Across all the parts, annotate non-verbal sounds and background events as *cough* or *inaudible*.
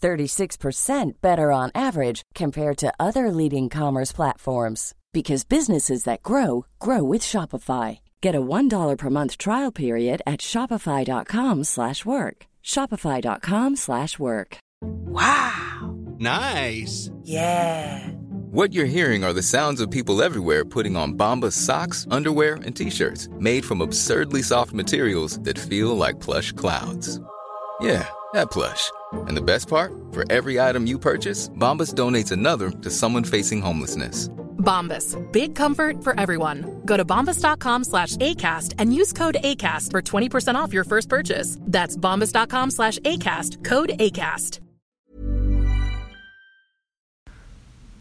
36% better on average compared to other leading commerce platforms because businesses that grow grow with Shopify. Get a $1 per month trial period at shopify.com/work. shopify.com/work. Wow. Nice. Yeah. What you're hearing are the sounds of people everywhere putting on Bombas socks, underwear, and t-shirts made from absurdly soft materials that feel like plush clouds. Yeah, that plush. And the best part? For every item you purchase, Bombas donates another to someone facing homelessness. Bombas. Big comfort for everyone. Go to bombas.com slash ACAST and use code ACAST for 20% off your first purchase. That's bombas.com slash ACAST. Code ACAST.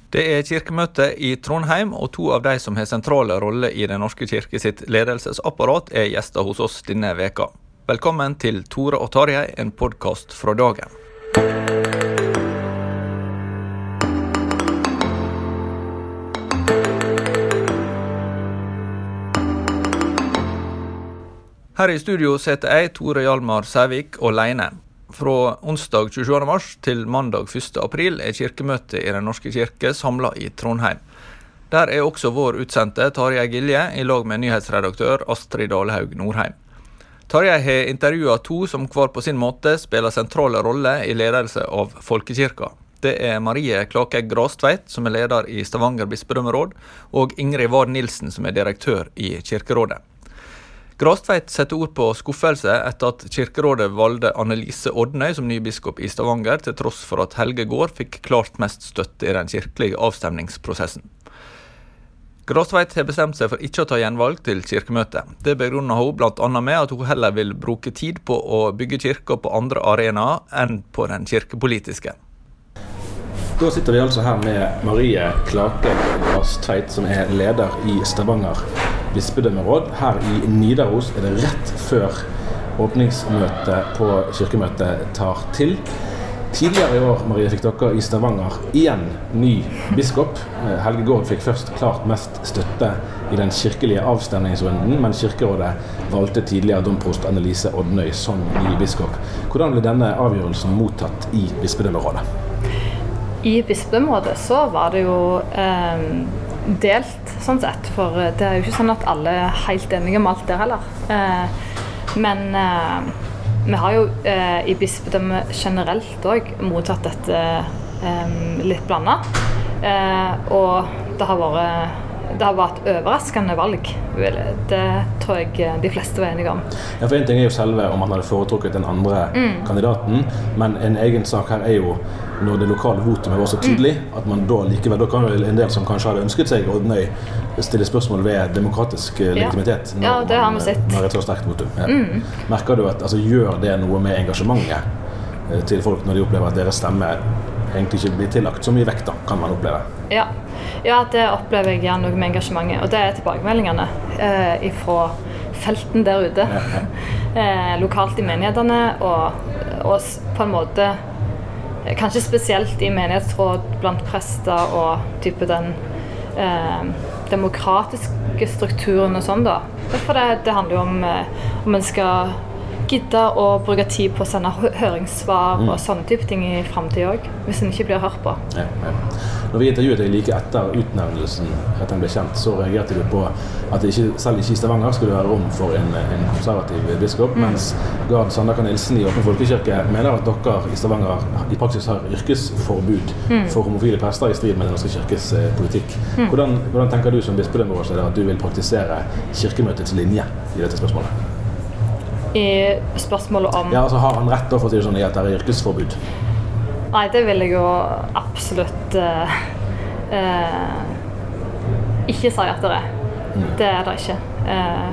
Det er kirkemøte i Trondheim, og to av de som har sentrale roller i Den norske kirke sitt ledelsesapparat, er gjester hos oss denne veka. Velkommen til Tore og Tarjei, en podkast fra dagen. Her i studio sitter jeg, Tore Hjalmar Sævik, alene. Fra onsdag 27. mars til mandag 1. april er kirkemøtet i Den norske kirke samla i Trondheim. Der er også vår utsendte Tarjei Gilje i lag med nyhetsredaktør Astrid Dalhaug Norheim. Tarjei har intervjua to som hver på sin måte spiller sentrale roller i ledelse av folkekirka. Det er Marie Klakegg Grastveit, som er leder i Stavanger bispedømmeråd, og Ingrid Ward Nilsen, som er direktør i Kirkerådet. Grastveit setter ord på skuffelse etter at Kirkerådet valgte Annelise Odnøy som ny biskop i Stavanger, til tross for at Helge Gård fikk klart mest støtte i den kirkelige avstemningsprosessen. Grastveit har bestemt seg for ikke å ta gjenvalg til kirkemøtet. Det begrunner hun bl.a. med at hun heller vil bruke tid på å bygge kirka på andre arenaer enn på den kirkepolitiske. Da sitter vi altså her med Marie Klake Grastveit, som er leder i Stavanger bispedømmeråd. Her i Nidaros er det rett før åpningsmøtet på kirkemøtet tar til. Tidligere i år Marie, fikk dere i Stavanger igjen ny biskop. Helge Gård fikk først klart mest støtte i den kirkelige avstemningsrunden, men Kirkerådet valgte tidligere domprost Annelise Odnøy som ny biskop. Hvordan ble denne avgjørelsen mottatt i bispedømmerådet? I bispedømmerådet så var det jo eh, delt, sånn sett. For det er jo ikke sånn at alle er helt enige om alt der heller. Eh, men eh, vi har jo eh, i bispedømmet generelt òg mottatt dette eh, litt blanda. Eh, og det har vært det har vært overraskende valg. Det tror jeg de fleste var enige om. Ja, for Én ting er jo selve om man hadde foretrukket den andre mm. kandidaten, men en egen sak her er jo når det lokale votumet var så tydelig, mm. at man da likevel Da kan vel en del som kanskje hadde ønsket seg Odnøy, stille spørsmål ved demokratisk eh, legitimitet når, ja, det har vi sett. når et så sterkt votum. Ja. Mm. Merker du at altså, Gjør det noe med engasjementet eh, til folk når de opplever at deres stemme egentlig ikke blir tillagt så mye vekt, da, kan man oppleve? Ja. ja, det opplever jeg gjerne noe med engasjementet. Og det er tilbakemeldingene eh, fra felten der ute. Ja, ja. *laughs* Eh, lokalt i menighetene og, og, på en måte Kanskje spesielt i menighetsråd blant prester og type den eh, demokratiske strukturen og sånn, da. For det, det handler jo om eh, om en skal gidde å bruke tid på å sende høringssvar mm. og sånne type ting i framtida òg. Hvis en ikke blir hørt på. Ja, ja. Når vi intervjuet deg like etter utnevnelsen, at den ble kjent, så reagerte du på at ikke, selv ikke i Stavanger skulle være rom for en, en konservativ biskop, mens Gard Sandaker Nilsen i Åpen folkekirke mener at dere i Stavanger i praksis har yrkesforbud for homofile prester i strid med Den norske kirkes eh, politikk. Hvordan, hvordan tenker du som bispedømmerådsleder at du vil praktisere Kirkemøtets linje i dette spørsmålet? I spørsmålet om Ja, altså Har han rett da for å si det sånn i at det er yrkesforbud? Nei, det vil jeg jo absolutt uh, uh, ikke si at det er. Det er det ikke. Uh,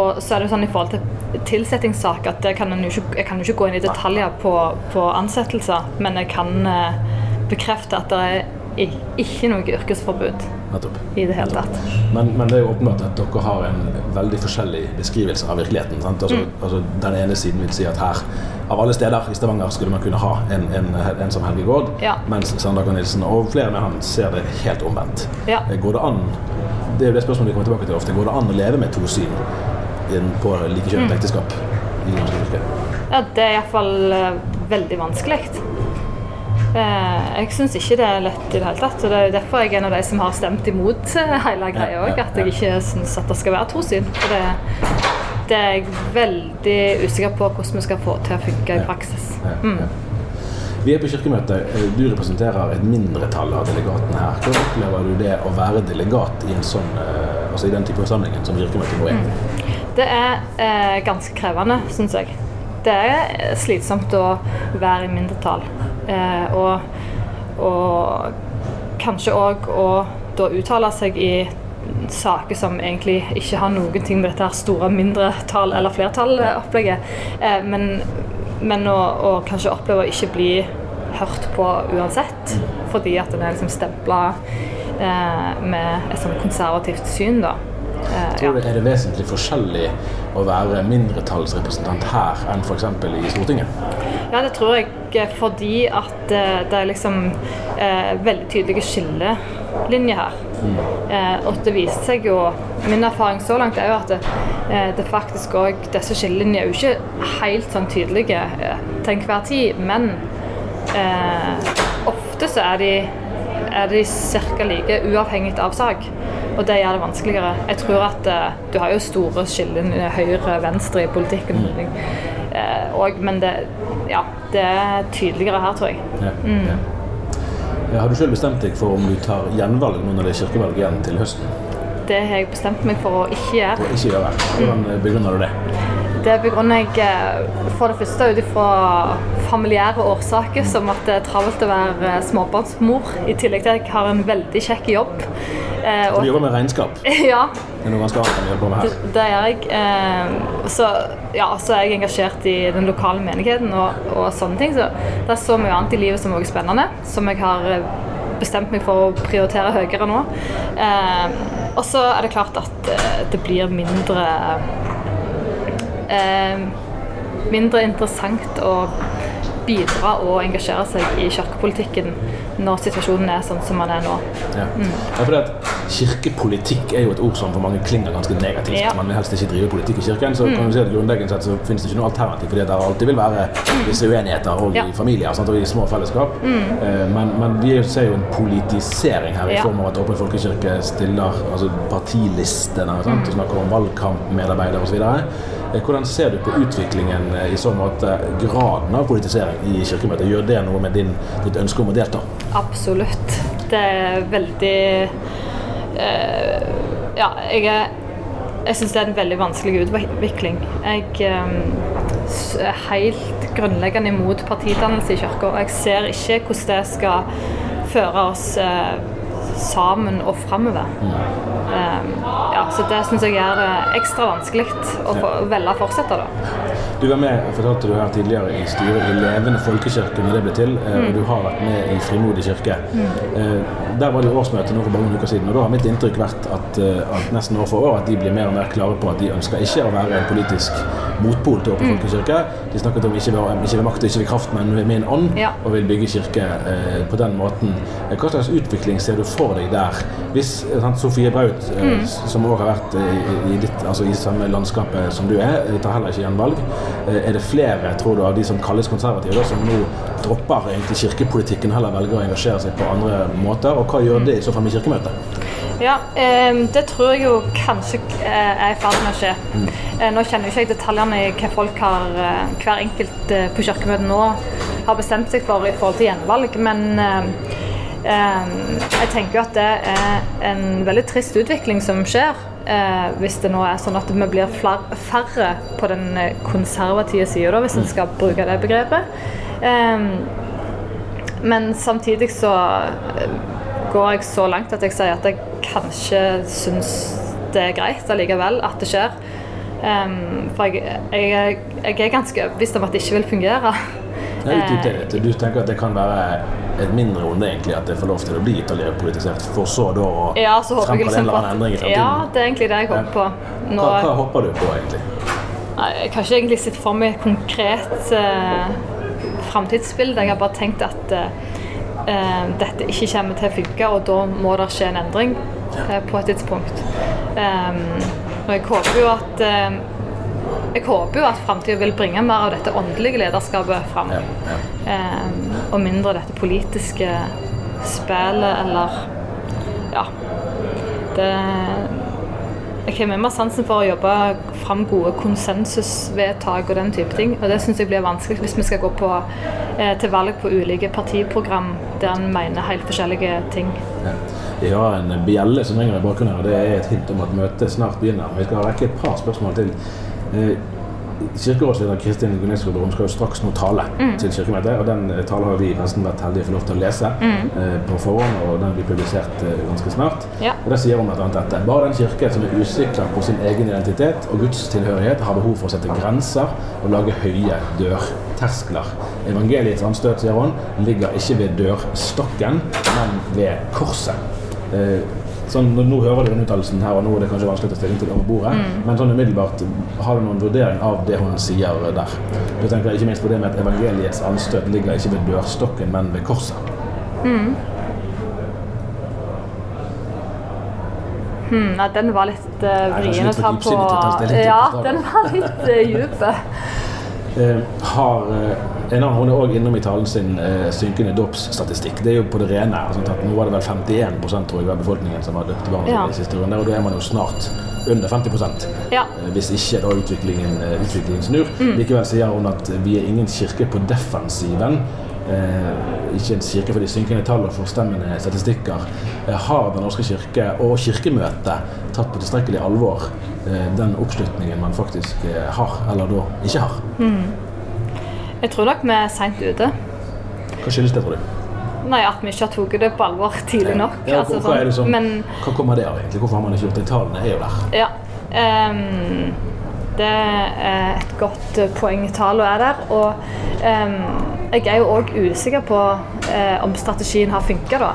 og så er det sånn i forhold til tilsettingssaker at det kan en jo ikke, jeg kan jo ikke gå inn i detaljer på, på ansettelser, men jeg kan bekrefte at det er ikke noe yrkesforbud Nettopp. i det hele tatt. Men, men det er jo åpenbart at dere har en veldig forskjellig beskrivelse av virkeligheten. Sant? Altså, altså, den ene siden vil si at her, av alle steder i Stavanger, skulle man kunne ha en, en, en som Helge Gård, Ja. mens Sandaker Nilsen og flere med han ser det helt omvendt. Ja. Eh, Går det an det er jo det spørsmålet vi kommer tilbake til ofte. Går det an å leve med to syn på likekjønnet ekteskap i norske kirke? Ja, det er iallfall uh, veldig vanskelig. Eh, jeg syns ikke det er lett i det hele tatt. og Det er jo derfor jeg er en av de som har stemt imot *laughs* hele greia òg. At jeg ikke syns at det skal være to syn. For det, det er jeg veldig usikker på hvordan vi skal få til å funke i praksis. Ja. Vi er på kirkemøte. Eh, Du representerer et mindretall av delegatene her. Hvordan opplever du det å være delegat i en sånn, eh, altså i den type forsamlingen som kirkemøtet nå er? Det er eh, ganske krevende, syns jeg. Det er slitsomt å være i mindretall. Eh, og, og kanskje òg å da uttale seg i saker som egentlig ikke har noen ting med dette her store mindretall- eller flertallopplegget. Eh, men men å, å kanskje oppleve å ikke bli hørt på uansett, fordi at en er liksom stempla eh, med et sånn konservativt syn, da. Eh, Tror du Er det vesentlig forskjellig å være mindretallsrepresentant her enn f.eks. i Stortinget? Ja, det tror jeg eh, fordi at eh, det er liksom eh, veldig tydelige skillelinjer her. Eh, og det viser seg jo Min erfaring så langt er jo at det, eh, det faktisk òg Disse skillelinjene er jo ikke helt sånn tydelige til enhver tid, men eh, ofte så er de er de ca. like uavhengig av sak. Og det gjør det vanskeligere. Jeg tror at eh, Du har jo store skiller høyre-venstre i politikken. Eh, og, men det, ja, det er tydeligere her, tror jeg. Ja. mm. Ja, Har du selv bestemt deg for om du tar gjenvalg nå når det er kirkevalg igjen til høsten? Det har jeg bestemt meg for å ikke gjøre. Ikke gjøre. Hvordan eh, begrunner du det? Det begrunner jeg eh, for det første ut ifra familiære årsaker, som at det er travelt å være eh, småbarnsmor, i tillegg til at jeg har en veldig kjekk jobb. Eh, Du jobber med regnskap. *laughs* ja, Det er noe ganske annet enn vi holder med her. Det gjør jeg. Eh, så, ja, så er jeg engasjert i den lokale menigheten og, og sånne ting. Så det er så mye annet i livet som også er spennende, som jeg har eh, bestemt meg for å prioritere høyere nå. Eh, og så er det klart at det blir mindre eh, Mindre interessant å bidra og engasjere seg i kirkepolitikken når situasjonen er sånn som den er nå. Ja. Ja, fordi at Kirkepolitikk er jo et ord som for mange klinger ganske negativt. Ja. Man vil helst ikke drive politikk i kirken. Så kan vi si at grunnleggende sett så finnes det ikke noe alternativ, fordi det alltid vil være visse uenigheter og Ja. i familier sant, og i små fellesskap. Mm. Men, men vi ser jo en politisering her i form av at Åpen folkekirke stiller altså partilistene sant, og snakker om valgkampmedarbeidere osv. Eh, Hvordan ser du på utviklingen eh, i så måte, graden av politisering i Kirkemøtet? Gjør det noe med din, ditt ønske om å delta? Absolutt. Det er veldig uh, Ja, jeg er Jeg syns det er en veldig vanskelig utvikling. Jeg er helt grunnleggende imot partidannelse i kirka. Jeg ser ikke hvordan det skal føre oss sammen og framover. Um, ja, så det syns jeg gjør det ekstra vanskelig å få, velge å fortsette, da. Du var med jeg fortalte du her tidligere i styret i Levende folkekirke når det ble til. mm. Og du har vært med i Frimodig kirke. Eh, Der var det årsmøte nå for bare noen uker siden. og Da har mitt inntrykk vært at, eh, at nesten år for år at de blir mer og mer klare på at de ønsker ikke å være en politisk motpol til Åpen folkekirke. De snakket om ikke ved, ikke ved makt og ikke ved kraft, men med en ånd, Ja. og vil bygge kirke eh, på den måten. Eh, Hva slags utvikling ser du for deg der? Hvis sant, Sofie Braut, eh, Mm. som òg har vært eh, i, i, ditt, altså i samme landskapet som du er, eh, tar heller ikke gjenvalg. Eh, Er det flere tror du, av de som kalles konservative, da, som nå dropper egentlig kirkepolitikken, heller velger å engasjere seg på andre måter? Og hva gjør det i så fall med Kirkemøtet? Ja, eh, det tror jeg jo kanskje eh, er i ferd med å skje. Eh, nå kjenner jo ikke jeg detaljene i hva folk har, hver enkelt på kirkemøtet nå har bestemt seg for i forhold til gjenvalg, men jeg tenker jo at det er en veldig trist utvikling som skjer. Eh, hvis det nå er sånn at vi blir færre på den eh, konservative sida, hvis en skal bruke det begrepet. Eh, men samtidig så eh, går jeg så langt at jeg sier at jeg kanskje syns det er greit allikevel at det skjer. Em, for jeg, jeg, jeg er ganske overbevist om at det ikke vil fungere. Er ut det, du. du tenker at det kan være et mindre onde egentlig at det får lov til å bli ytterligere politisert, for så da å Ja, så håper jeg liksom en eller endring i fremtiden? Ja, det er egentlig det jeg håper på. Nå, Hva, hva håper du på, egentlig? Nei, jeg har ikke egentlig sett for meg et konkret eh, framtidsbilde. Jeg har bare tenkt at eh, eh, dette ikke kommer til å funke, og da må det skje en endring eh, på et tidspunkt. Um, og jeg håper jo at eh, jeg håper jo at framtida vil bringe mer av dette åndelige lederskapet fram. Ja, ja. eh, og mindre dette politiske spillet eller Ja. Det Jeg har meg sansen for å jobbe fram gode konsensusvedtak og den type ting. Og det syns jeg blir vanskelig hvis vi skal gå på, eh, til valg på ulike partiprogram der en mener helt forskjellige ting. Ja. Jeg har en bjelle som ringer i bakgrunnen her. Det er et hint om at møtet snart begynner. Vi skal rekke et par spørsmål til. Eh, Kirkerådsleder Kristin Gunesco Brom skal jo straks nå tale til Kirkemøtet. og Den eh, talen har vi nesten vært heldige få lov til å lese eh, på forhånd, og den blir publisert eh, ganske snart. Ja. Og Der sier hun bl.a. dette. Bare den kirke som er usikker på sin egen identitet og gudstilhørighet, har behov for å sette grenser og lage høye dørterskler. Evangeliets anstøt, sier hun, ligger ikke ved dørstokken, men ved korset. Eh, sånn, nå, hører du den uttalelsen her, og nå er det kanskje vanskelig å ta stilling til over bordet, men sånn umiddelbart, har du noen vurdering av det hun sier der? Du tenker ikke minst på det med at evangeliets anstøt ligger ikke ved dørstokken, men ved korset. Hmm, ja, den var litt uh, Nei, vrien å ta på. Ja, den var litt uh, dyp. *laughs* Eh, har eh, en annen, Hun er òg innom i talen sin eh, synkende dåpsstatistikk. Det er jo på det rene. Sånn nå var det vel 51 tror jeg, av befolkningen som var døpt barn Ja. i siste runde, og da er man jo snart under 50 Ja. Eh, Hvis ikke da utviklingen, eh, utviklingen snur. Mm. Likevel sier hun at vi er ingen kirke på defensiven. Eh, ikke en kirke for de synkende tall og forstemmende statistikker. Eh, har Den norske kirke og Kirkemøtet tatt på tilstrekkelig alvor eh, den oppslutningen man faktisk eh, har, eller da ikke har? Jeg tror nok vi er seint ute. Hva skyldes det, tror du? Nei, At vi ikke har tatt det på alvor tidlig nok. Ja, altså, hva, hva, det som, sånn. Men hva kommer det av, egentlig? Hvorfor har man ikke gjort det? Tallene er jo der. ja. um, det er et godt eh, poeng. Tallene er der. Og um, jeg er jo òg usikker på eh, om strategien har funka, da.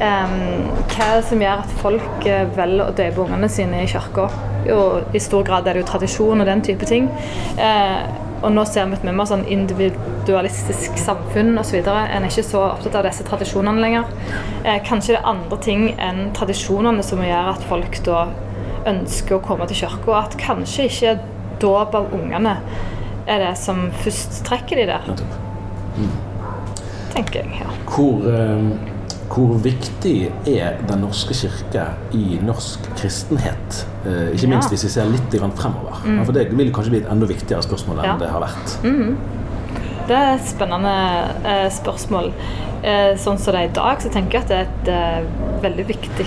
Um, hva som gjør at folk eh, velger å døpe ungene sine i kirka? I stor grad er det jo tradisjon og den type ting. Eh, og nå ser vi et mye mer sånn individualistisk samfunn osv. En er ikke så opptatt av disse tradisjonene lenger. Eh, kanskje det er andre ting enn tradisjonene som gjør at folk da ønsker å komme til kirka. At kanskje ikke dåp av ungene er det som først trekker de der, Nettopp. tenker jeg. ja. Hvor, eh, hvor viktig er Den norske kirke i norsk kristenhet? Eh, ikke minst Ja. hvis vi ser litt fremover. Mm. For det vil kanskje bli et enda viktigere spørsmål enn Ja. det har vært. Det er et spennende eh, spørsmål. Eh, sånn som det er i dag, så tenker jeg at det er et eh, veldig viktig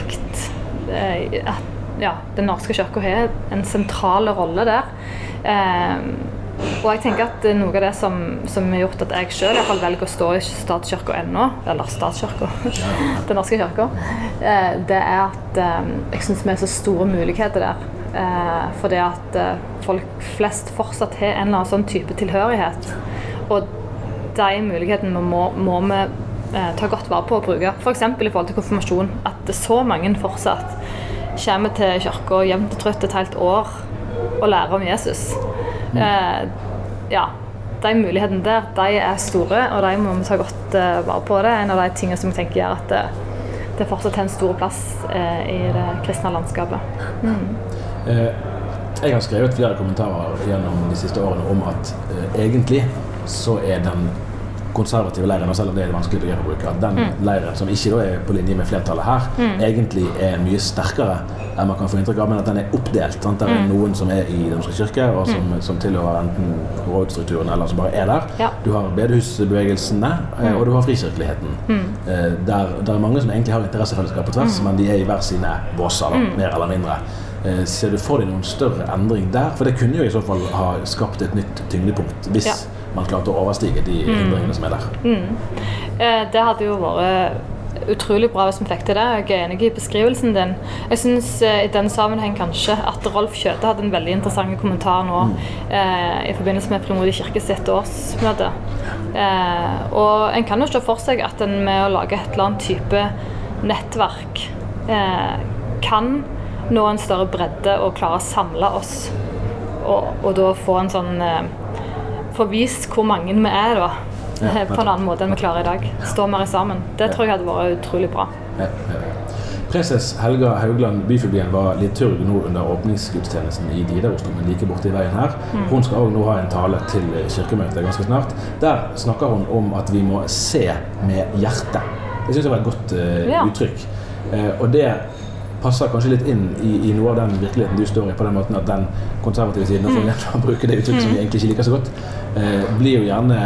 eh, at ja, Den norske kirka har en sentral rolle der. Eh, og jeg tenker at er noe av det som, som har gjort at jeg sjøl velger å stå i statskirka ennå, eller statskirka, *laughs* Den norske kirka, eh, det er at eh, jeg syns vi har så store muligheter der. Eh, fordi at eh, folk flest fortsatt har en eller annen sånn type tilhørighet. Og de mulighetene må, må vi eh, ta godt vare på å bruke. F.eks. i forhold til konfirmasjon. At så mange fortsatt kommer til kirka jevnt og trutt et helt år og lærer om Jesus. Eh, ja, de mulighetene der de er store, og de må vi ta godt eh, vare på. Det er en av de tingene som jeg tenker gjør at det, det fortsatt har en stor plass eh, i det kristne landskapet. Mm. Jeg har skrevet flere kommentarer gjennom de siste årene om at egentlig så er den konservative leiren, og selv om det er vanskelig å bruke, at den mm. leiren som ikke er på linje med flertallet her, mm. egentlig er mye sterkere enn man kan få inntrykk av, men at den er oppdelt. Sant? Der er mm. noen som er i Den norske kirke, og som, mm. som tilhører enten rådstrukturen eller som bare er der. Ja. Du har bedehusbevegelsene, eh, mm. og du har frikirkeligheten. Eh, der, der, er mange som egentlig har interessefellesskap på tvers, men de er i hver sine båser, mer eller mindre. Eh, ser du for deg noen større endring der? For det kunne jo i så fall ha skapt et nytt tyngdepunkt hvis ja man klarte å overstige de mm. hindringene som er der. Mm. Eh, det hadde jo vært utrolig bra hvis vi fikk til det. Jeg er enig i beskrivelsen din. Jeg syns eh, i den sammenheng kanskje at Rolf Kjøte hadde en veldig interessant kommentar nå mm. eh, i forbindelse med Frimodig kirkes sitt årsmøte. Eh, og en kan jo se for seg at en med å lage et eller annet type nettverk eh, kan nå en større bredde og klare å samle oss, og, og da få en sånn få vist hvor mange vi er, da. Ja, på en annen måte enn vi klarer i dag. Stå mer sammen. Det tror jeg hadde vært utrolig bra. Ja, Preses Helga Haugland Byfuglien var liturg nå under åpningsgudstjenesten i Nidarosdomen like borti veien her. Mm. Hun skal òg nå ha en tale til kirkemøtet ganske snart. Der snakker hun om at vi må se med hjertet. Det syns jeg var et godt uh, ja. uttrykk. Uh, og det passer kanskje litt inn i, i, noe av den virkeligheten du står i, på den måten at den konservative siden, mm. *laughs* for å bruke det uttrykket som vi mm. egentlig ikke liker så godt, eh, blir jo gjerne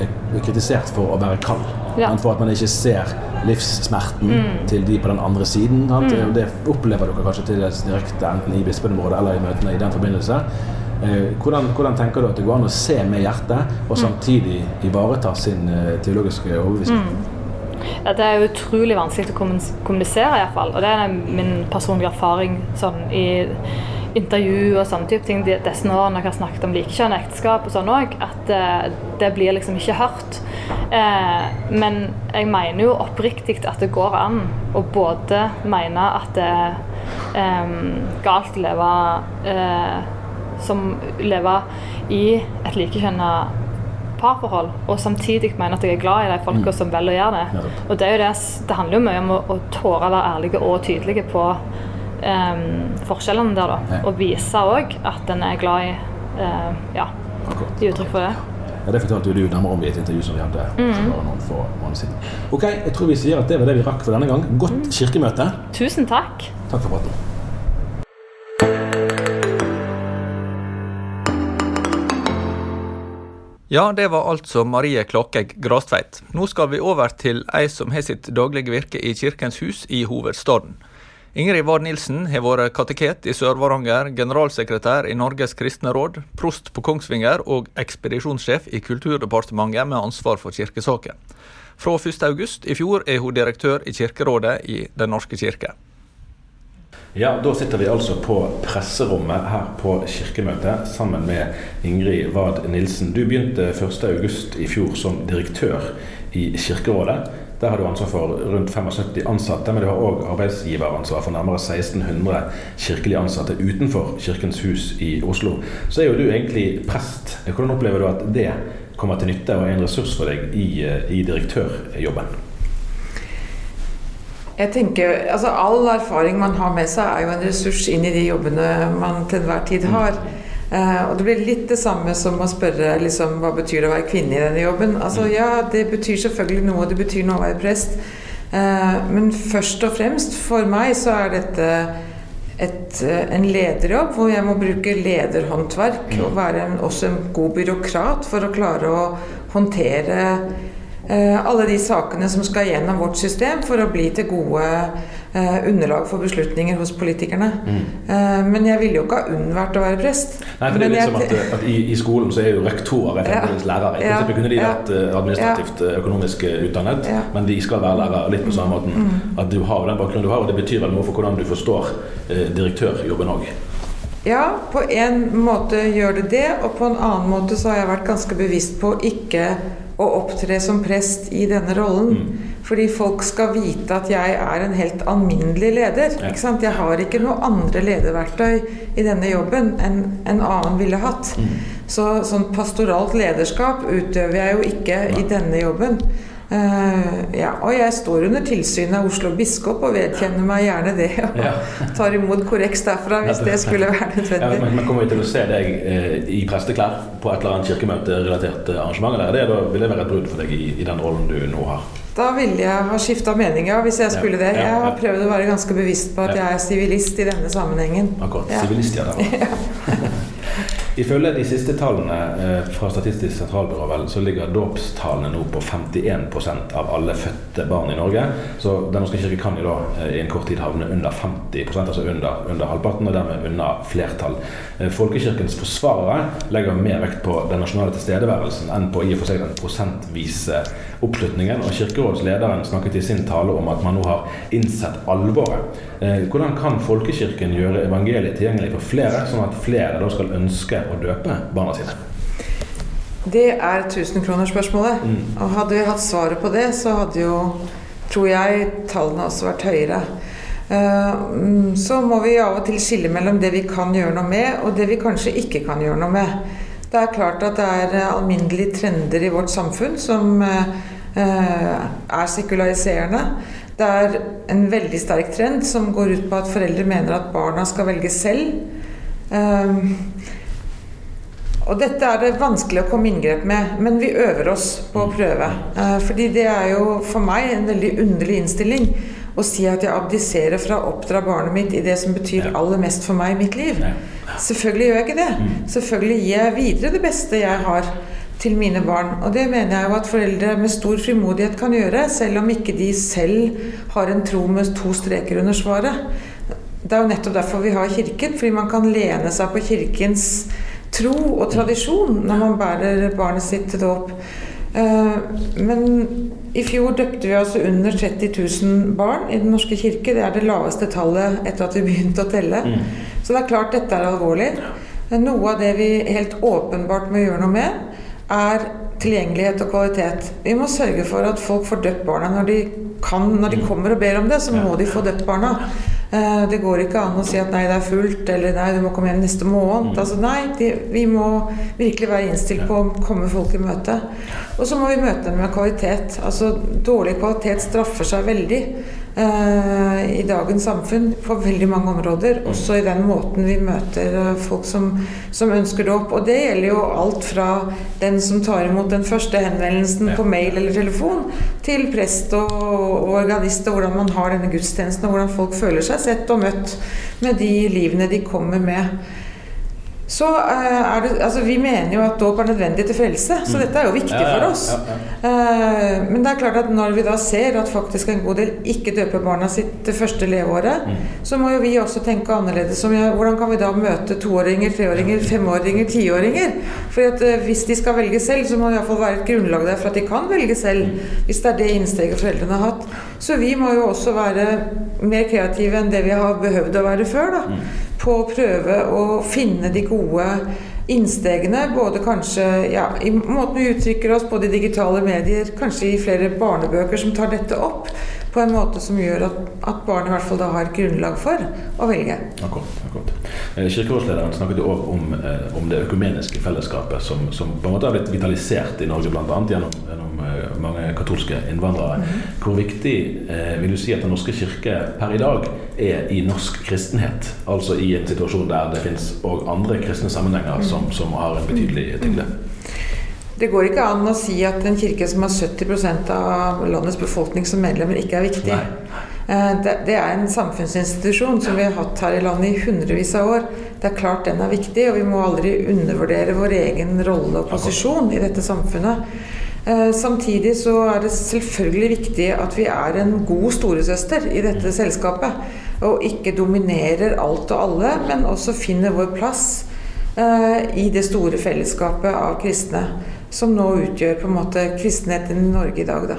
eh, kritisert for å være kald. Ja. For at man ikke ser livssmerten mm. til de på den andre siden. Mm. Det opplever dere kanskje til direkte enten i bispenområdet eller i møtene i den forbindelse. Eh, hvordan, hvordan, tenker du at det går an å se med hjertet, og mm. samtidig ivareta sin eh, teologiske overbevisning? Ja, det er utrolig vanskelig å kommunisere, iallfall. Og det er min personlige erfaring sånn, i intervju og sånne type ting disse årene jeg har snakket om likekjønn ekteskap og sånn òg, at uh, det blir liksom ikke hørt. Uh, men jeg mener jo oppriktig at det går an å både mene at det er um, galt å leve uh, som leve i et likekjønna parforhold, og samtidig mener at jeg er glad i de folka mm. som velger å gjøre det. Og det, er jo det, det handler jo mye om å, å tåre å være ærlige og tydelige på um, forskjellene der, da. Og vise òg at en er glad i uh, ja, gi uttrykk for det. Ja, Det fortalte du nærmere om i et intervju som vi hadde mm. noen få måneder siden. Ok, jeg tror vi sier at det var det vi rakk for denne gang. Godt mm. kirkemøte. Tusen takk. Takk for praten. Ja, det var altså Marie Klakegg Grastveit. Nå skal vi over til ei som har sitt daglige virke i Kirkens Hus i hovedstaden. Ingrid Ward Nilsen har vært kateket i Sør-Varanger, generalsekretær i Norges kristne råd, prost på Kongsvinger og ekspedisjonssjef i Kulturdepartementet med ansvar for kirkesaker. Fra 1.8 i fjor er hun direktør i Kirkerådet i Den norske kirke. Ja, Da sitter vi altså på presserommet her på Kirkemøtet sammen med Ingrid Wad Nilsen. Du begynte 1.8 i fjor som direktør i Kirkerådet. Der har du ansvar for rundt 75 ansatte, men du har òg arbeidsgiveransvar for nærmere 1600 kirkelige ansatte utenfor Kirkens hus i Oslo. Så er jo du egentlig prest. Hvordan opplever du at det kommer til nytte og er en ressurs for deg i, i direktørjobben? Jeg tenker, altså All erfaring man har med seg, er jo en ressurs inn i de jobbene man til enhver tid har. Uh, og det blir litt det samme som å spørre liksom, hva betyr det å være kvinne i denne jobben. Altså Ja, det betyr selvfølgelig noe. Det betyr noe å være prest. Uh, men først og fremst for meg så er dette et, uh, en lederjobb hvor jeg må bruke lederhåndverk og være en, også en god byråkrat for å klare å håndtere Eh, alle de sakene som skal gjennom vårt system for å bli til gode eh, underlag for beslutninger hos politikerne. Mm. Eh, men jeg ville jo ikke ha unnvært å være prest. Nei, for det er litt som at, at i, i, skolen så er jo rektorer fremdeles ja. lærere. I prinsippet kunne de vært administrativt ja. økonomisk utdannet, ja. men de skal være lærere litt på samme måten. Mm. At du har den bakgrunnen du har, og det betyr vel noe for hvordan du forstår eh, direktørjobben òg. Ja, på en måte gjør det det, og på en annen måte så har jeg vært ganske bevisst på ikke å opptre som prest i denne rollen. Mm. Fordi folk skal vite at jeg er en helt alminnelig leder. Ja. Jeg har ikke noe andre lederverktøy i denne jobben enn en annen ville hatt. Mm. Så sånn pastoralt lederskap utøver jeg jo ikke ja. i denne jobben. Uh, ja, og jeg står under tilsyn av Oslo biskop og vedkjenner meg gjerne det. Og ja. *laughs* tar imot korreks derfra hvis det skulle være nødvendig. Ja, men, Kommer vi til å se deg eh, i presteklær på et eller annet kirkemøterelatert arrangement? Eller det, da vil det være et brudd for deg i, i, den rollen du nå har? Da ville jeg ha skifta mening, ja, hvis jeg skulle det. Jeg har prøvd å være ganske bevisst på at jeg er sivilist i denne sammenhengen. Akkurat. Sivilist, ja. *laughs* Ifølge de siste tallene eh, fra Statistisk sentralbyrå vel, så ligger dåpstallene nå på 51% av alle fødte barn i Norge. Så Den norske kirke kan jo da eh, i en kort tid havne under 50% altså under, under halvparten, og dermed unna flertall. Eh, Folkekirkens forsvarere legger mer vekt på den nasjonale tilstedeværelsen enn på i og for seg den prosentvise oppslutningen. Og Kirkerådslederen snakket i sin tale om at man nå har innsett alvoret. Hvordan kan folkekirken gjøre evangeliet tilgjengelig for flere, sånn at flere da skal ønske å døpe barna sine? Det er tusenkronersspørsmålet. Mm. Og hadde vi hatt svaret på det, så hadde jo, tror jeg, tallene også vært høyere. Uh, så må vi av og til skille mellom det vi kan gjøre noe med, og det vi kanskje ikke kan gjøre noe med. Det er klart at det er alminnelige trender i vårt samfunn som uh, er sekulariserende. Det er en veldig sterk trend som går ut på at foreldre mener at barna skal velge selv. Og dette er det vanskelig å komme inngrep med, men vi øver oss på å prøve. Eh, fordi det er jo for meg en veldig underlig innstilling å si at jeg abdiserer fra å oppdra barnet mitt i det som betyr aller mest for meg i mitt liv. Selvfølgelig gjør jeg ikke det. Mm. Selvfølgelig gir jeg videre det beste jeg har til mine barn. Og det mener jeg jo at foreldre med stor frimodighet kan gjøre, selv om ikke de selv har en tro med to streker under svaret. Det er jo nettopp derfor vi har Kirken, fordi man kan lene seg på Kirkens tro og tradisjon når man bærer barnet sitt til dåp. Eh, men i fjor døpte vi altså under 30 000 barn i Den norske kirke. Det er det laveste tallet etter at vi begynte å telle. Mm. Så det er klart dette er alvorlig. Noe av det vi helt åpenbart må gjøre noe med, er tilgjengelighet og kvalitet. Vi må sørge for at folk får døpt barna når de kan. Når de mm. kommer og ber om det, så må de få døpt barna. Eh, det går ikke an å si at nei, det er fullt, eller nei, du må komme hjem neste måned. Mm. Altså nei, de, vi må virkelig være innstilt på å komme folk i møte. Og så må vi møte dem med kvalitet. Altså dårlig kvalitet straffer seg veldig i dagens samfunn på veldig mange områder. Mm. Også i den måten vi møter uh, folk som, som ønsker opp, Og det gjelder jo alt fra den som tar imot den første henvendelsen på mail eller telefon, til prest og, og organist, og hvordan man har denne gudstjenesten, og hvordan folk føler seg sett og møtt med de livene de kommer med. Så uh, er det Altså, vi mener jo at dåp er nødvendig til frelse, så mm. dette er jo viktig ja, ja, for oss. Ja, uh, men det er klart at når vi da ser at faktisk en god del ikke døper barna sitt det første leveåret, mm. så må jo vi også tenke annerledes om hvordan kan vi da møte toåringer, treåringer, femåringer, tiåringer? For at, uh, hvis de skal velge selv, så må det iallfall være et grunnlag der for at de kan velge selv. Mm. Hvis det er det innsteget foreldrene har hatt. Så vi må jo også være mer kreative enn det vi har behøvd å være før. da på å prøve å finne de gode innstegene. Både kanskje ja, i måten vi uttrykker oss på de digitale medier, kanskje i flere barnebøker som tar dette opp på en måte som gjør at, at barn i hvert fall da har grunnlag for å velge. Akkurat, akkurat. Eh, kirkerådslederen snakket jo om, eh, om, det økumeniske fellesskapet som, som, på en måte har blitt vitalisert i Norge, bl.a. Gjennom, gjennom mange katolske innvandrere. Mm -hmm. Hvor viktig eh, vil du si at Den norske kirke per i dag er i norsk kristenhet? Altså i en situasjon der det finnes òg andre kristne sammenhenger mm. som, som, har en betydelig tyngde? Det går ikke an å si at en kirke som har 70% av landets befolkning som medlemmer, ikke er viktig. Eh, det, det, er en samfunnsinstitusjon som vi har hatt her i landet i hundrevis av år. Det er klart den er viktig, og vi må aldri undervurdere vår egen rolle og posisjon i dette samfunnet. Eh, samtidig så er det selvfølgelig viktig at vi er en god storesøster i dette selskapet. Og ikke dominerer alt og alle, men også finner vår plass eh, i det store fellesskapet av kristne som nå utgjør på en måte kristenheten i Norge i dag. Da.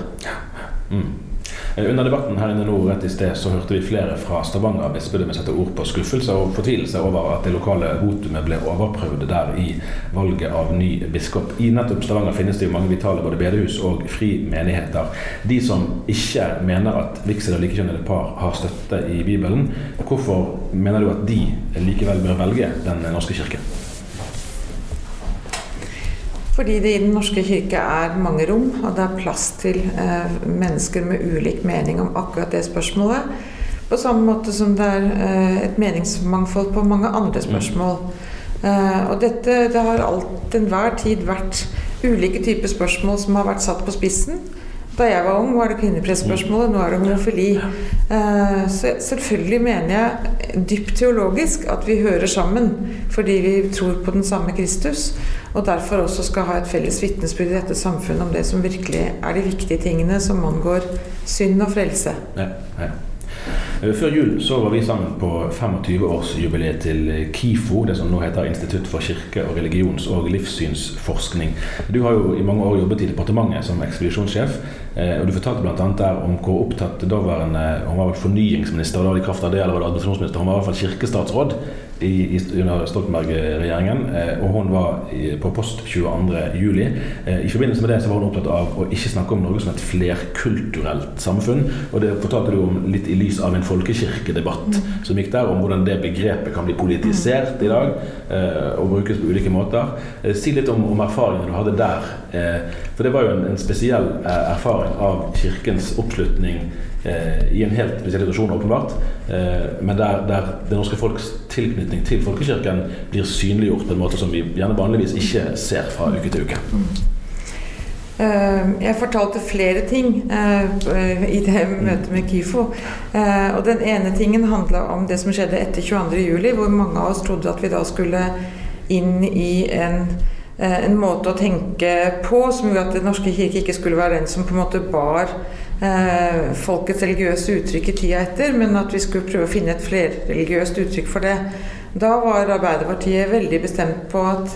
Mm. Eh, under debatten her inne nå rett i sted så hørte vi flere fra Stavanger bispedømme sette ord på skuffelse og fortvilelse over at det lokale votumet ble overprøvd der i valget av ny biskop. I nettopp Stavanger finnes det jo mange vitale både bedehus og fri menigheter. De som ikke mener at vigsel av likekjønnede par har støtte i Bibelen, hvorfor mener du at de likevel bør velge Den norske kirke? Fordi det i Den norske kirke er mange rom, og det er plass til eh, mennesker med ulik mening om akkurat det spørsmålet. På samme måte som det er eh, et meningsmangfold på mange andre spørsmål. Eh, og dette det har alt enhver tid vært ulike typer spørsmål som har vært satt på spissen. Da jeg var ung, var det kvinnepressspørsmålet, nå er det homofili. Eh, så selvfølgelig mener jeg dypt teologisk at vi hører sammen fordi vi tror på den samme Kristus. Og derfor også skal ha et felles vitnesbyrd i dette samfunnet om det som virkelig er de viktige tingene som angår synd og frelse. Ja, ja. Eh, før jul så var vi sammen på 25-årsjubileet til KIFO, det som nå heter Institutt for kirke-, og religions- og livssynsforskning. Du har jo i mange år jobbet i departementet som ekspedisjonssjef. Eh, og Du fortalte bl.a. der om hvor opptatt daværende Hun var vel fornyingsminister, da i kraft av det, eller var det administrasjonsminister? Hun var i hvert fall kirkestatsråd i, under Stoltenberg-regjeringen, eh, og hun var på post 22.07. Eh, I forbindelse med det så var hun opptatt av å ikke snakke om Norge som et flerkulturelt samfunn. Og det fortalte du om litt i lys av en folkekirkedebatt mm. som gikk der, om hvordan det begrepet kan bli politisert i dag eh, og brukes på ulike måter. Si litt om, om erfaringene du hadde der. For det var jo en, en spesiell erfaring av Kirkens oppslutning i en helt spesiell situasjon, åpenbart, eh, men der, der, det norske folks tilknytning til folkekirken blir synliggjort på en måte som vi gjerne vanligvis ikke ser fra uke til uke. Eh, jeg fortalte flere ting i det møtet med KIFO. Og den ene tingen handla om det som skjedde etter 22.07, hvor mange av oss trodde at vi da skulle inn i en, en måte å tenke på som gjorde at Den norske kirke ikke skulle være den som på en måte bar eh, folkets religiøse uttrykk i tida etter, men at vi skulle prøve å finne et flerreligiøst uttrykk for det. Da var Arbeiderpartiet veldig bestemt på at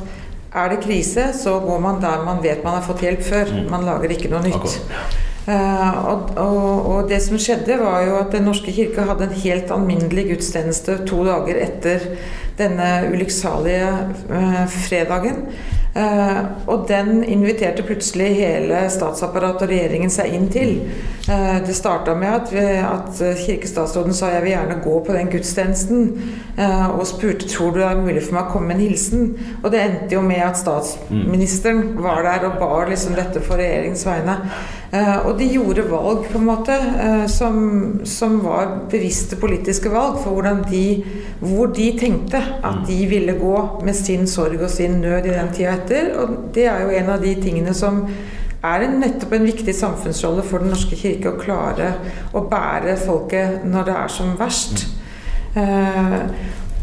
er det krise, så går man der man vet man har fått hjelp før. Mm. Man lager ikke noe nytt. Eh, og, og, og, det som skjedde, var jo at Den norske kirke hadde en helt alminnelig gudstjeneste to dager etter denne ulykksalige eh, fredagen. Uh, og den inviterte plutselig hele statsapparatet og regjeringen seg inn til. Uh, det starta med at, vi, at kirkestatsråden sa jeg vil gjerne gå på den gudstjenesten, og spurte tror du det er mulig for meg å komme med en hilsen. Og det endte jo med at statsministeren var der og bar liksom dette for regjeringens vegne. Og de gjorde valg på en måte som, som, var bevisste politiske valg for de, hvor de tenkte at de ville gå med sin sorg og sin nød i den tida etter. Og det er jo en av de tingene som er en, nettopp en viktig samfunnsrolle for Den norske kirke å klare å bære folket når det er som verst. Eh,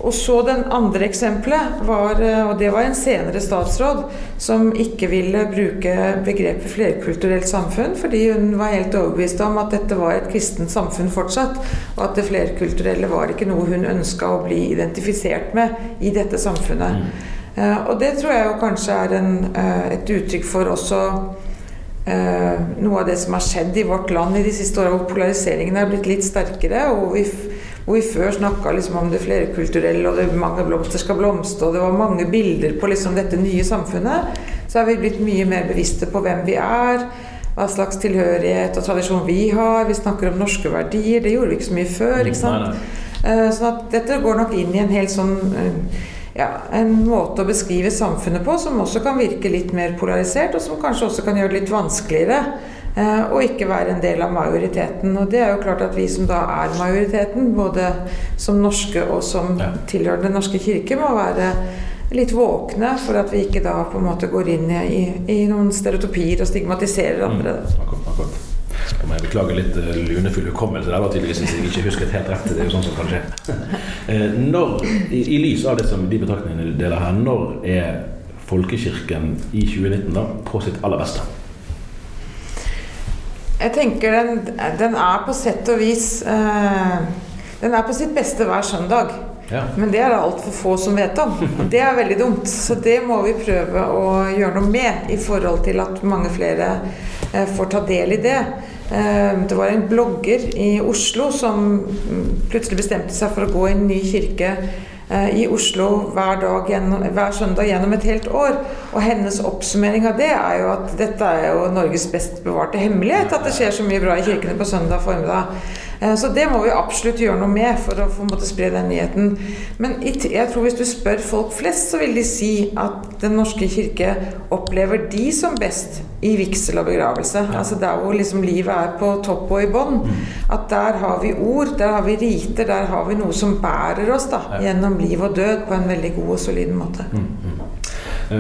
og så den andre eksempelet var, eh, og det var en senere statsråd, som ikke ville bruke begrepet flerkulturelt samfunn, fordi hun var helt overbevist om at dette var et kristent samfunn fortsatt, og at det flerkulturelle var ikke noe hun ønska å bli identifisert med i dette samfunnet. Mm. Eh, og det tror jeg jo kanskje er en, eh, et uttrykk for også noe av det som har skjedd i vårt land i de siste åra, hvor polariseringen er blitt litt sterkere. og vi hvor vi før snakka liksom om det flerkulturelle, og det mange blomster skal blomstre, og det var mange bilder på liksom dette nye samfunnet, så er vi blitt mye mer bevisste på hvem vi er, hva slags tilhørighet og tradisjon vi har. Vi snakker om norske verdier. Det gjorde vi ikke så mye før. ikke sant? Sånn at dette går nok inn i en helt sånn ja, en måte å beskrive samfunnet på som også kan virke litt mer polarisert, og som kanskje også kan gjøre det litt vanskeligere eh, å ikke være en del av majoriteten. Og det er jo klart at vi som da er majoriteten, både som norske og som ja. tilhører Den norske kirke, må være litt våkne for at vi ikke da på en måte går inn i, i noen stereotypier og stigmatiserer andre. Mm, akkurat, akkurat. Da må jeg beklage litt uh, lunefull hukommelse. Det var tydeligvis jeg ikke husket helt rett. Det er jo sånn som kan skje. *laughs* Eh, når, i, i, lys av det som de betraktningene deler her, når er folkekirken i 2019 da på sitt aller beste? Jeg tenker den, den er på sett og vis eh, Den er på sitt beste hver søndag. Ja. Men det er det altfor få som vet om. Det er veldig dumt. Så det må vi prøve å gjøre noe med i forhold til at mange flere eh, får ta del i det. Eh, det var en blogger i Oslo som plutselig bestemte seg for å gå i en ny kirke i Oslo hver, dag, hver søndag gjennom et helt år. Og hennes oppsummering av det er jo at dette er jo Norges best bevarte hemmelighet. At det skjer så mye bra i kirkene på søndag formiddag. Eh, så det må vi absolutt gjøre noe med for å få måte, spre den nyheten. Men jeg tror hvis du spør folk flest, så vil de si at Den norske kirke opplever de som best i vigsel og begravelse. Ja. Altså der hvor liksom livet er på topp og i bånn. Mm. At der har vi ord, der har vi riter, der har vi noe som bærer oss da, ja. gjennom liv og død på en veldig god og solid måte. Mm, mm.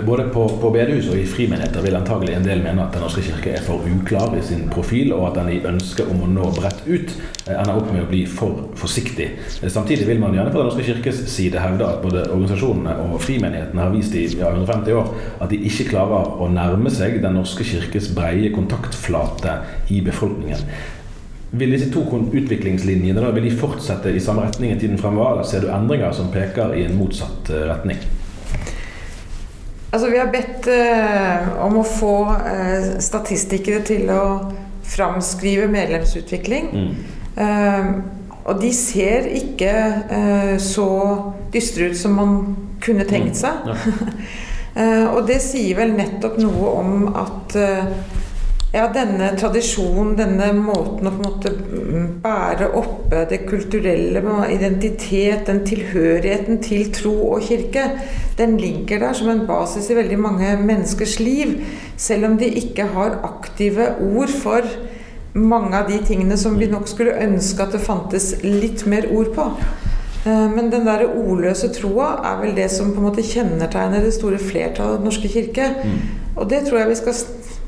Både på, på bedehus og i frimenigheter vil antagelig en del mene at Den norske kirke er for uklar i sin profil, og at den i ønsket om å nå bredt ut eh, ender opp med å bli for forsiktig. Eh, samtidig vil man gjerne fra Den norske kirkes side hevde at både organisasjonene og frimenighetene har vist i ja, 150 år at de ikke klarer å nærme seg Den norske kirkes breie kontaktflate i befolkningen. Vil disse to utviklingslinjene da, vil de fortsette i samme retning i tiden fremover, eller ser du endringer som peker i en motsatt retning? Altså, vi har bedt eh, om å få eh, statistikere til å framskrive medlemsutvikling. Mm. Eh, og de ser ikke eh, så dystre ut som man kunne tenkt mm. seg. Mm. Ja. *laughs* og det sier vel nettopp noe om at eh, ja, denne tradisjonen, denne måten å på en måte bære oppe det kulturelle, med identitet, den tilhørigheten til tro og kirke, den ligger der som en basis i veldig mange menneskers liv. Selv om de ikke har aktive ord for mange av de tingene som vi nok skulle ønske at det fantes litt mer ord på. Eh, men den der ordløse troa er vel det som på en måte kjennetegner det store flertallet av Den norske kirke. Mm. Og det tror jeg vi skal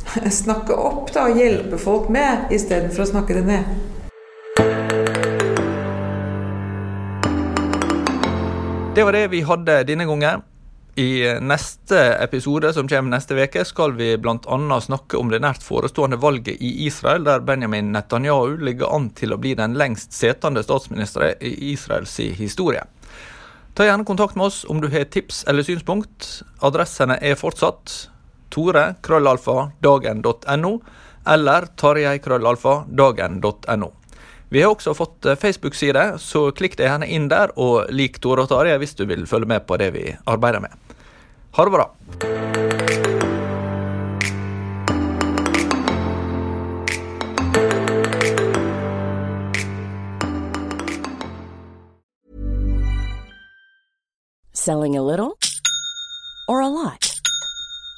*laughs* snakke opp da, og hjelpe folk med, istedenfor å snakke det ned. Det var det vi hadde denne gangen. I neste episode, som kommer neste uke, skal vi bl.a. snakke om det nært forestående valget i Israel, der Benjamin Netanyahu ligger an til å bli den lengst setende statsministeren i Israels historie. Ta gjerne kontakt med oss om du har tips eller synspunkt. Adressene er fortsatt tore krøllalfa dagen.no eller tarjei krøllalfa dagen.no. Vi har også fått eh, Facebook-side, så klikk deg gjerne inn der og lik Tore og Tarjei hvis du vil følge med på det vi arbeider med. Ha det bra. Selling a little or a lot?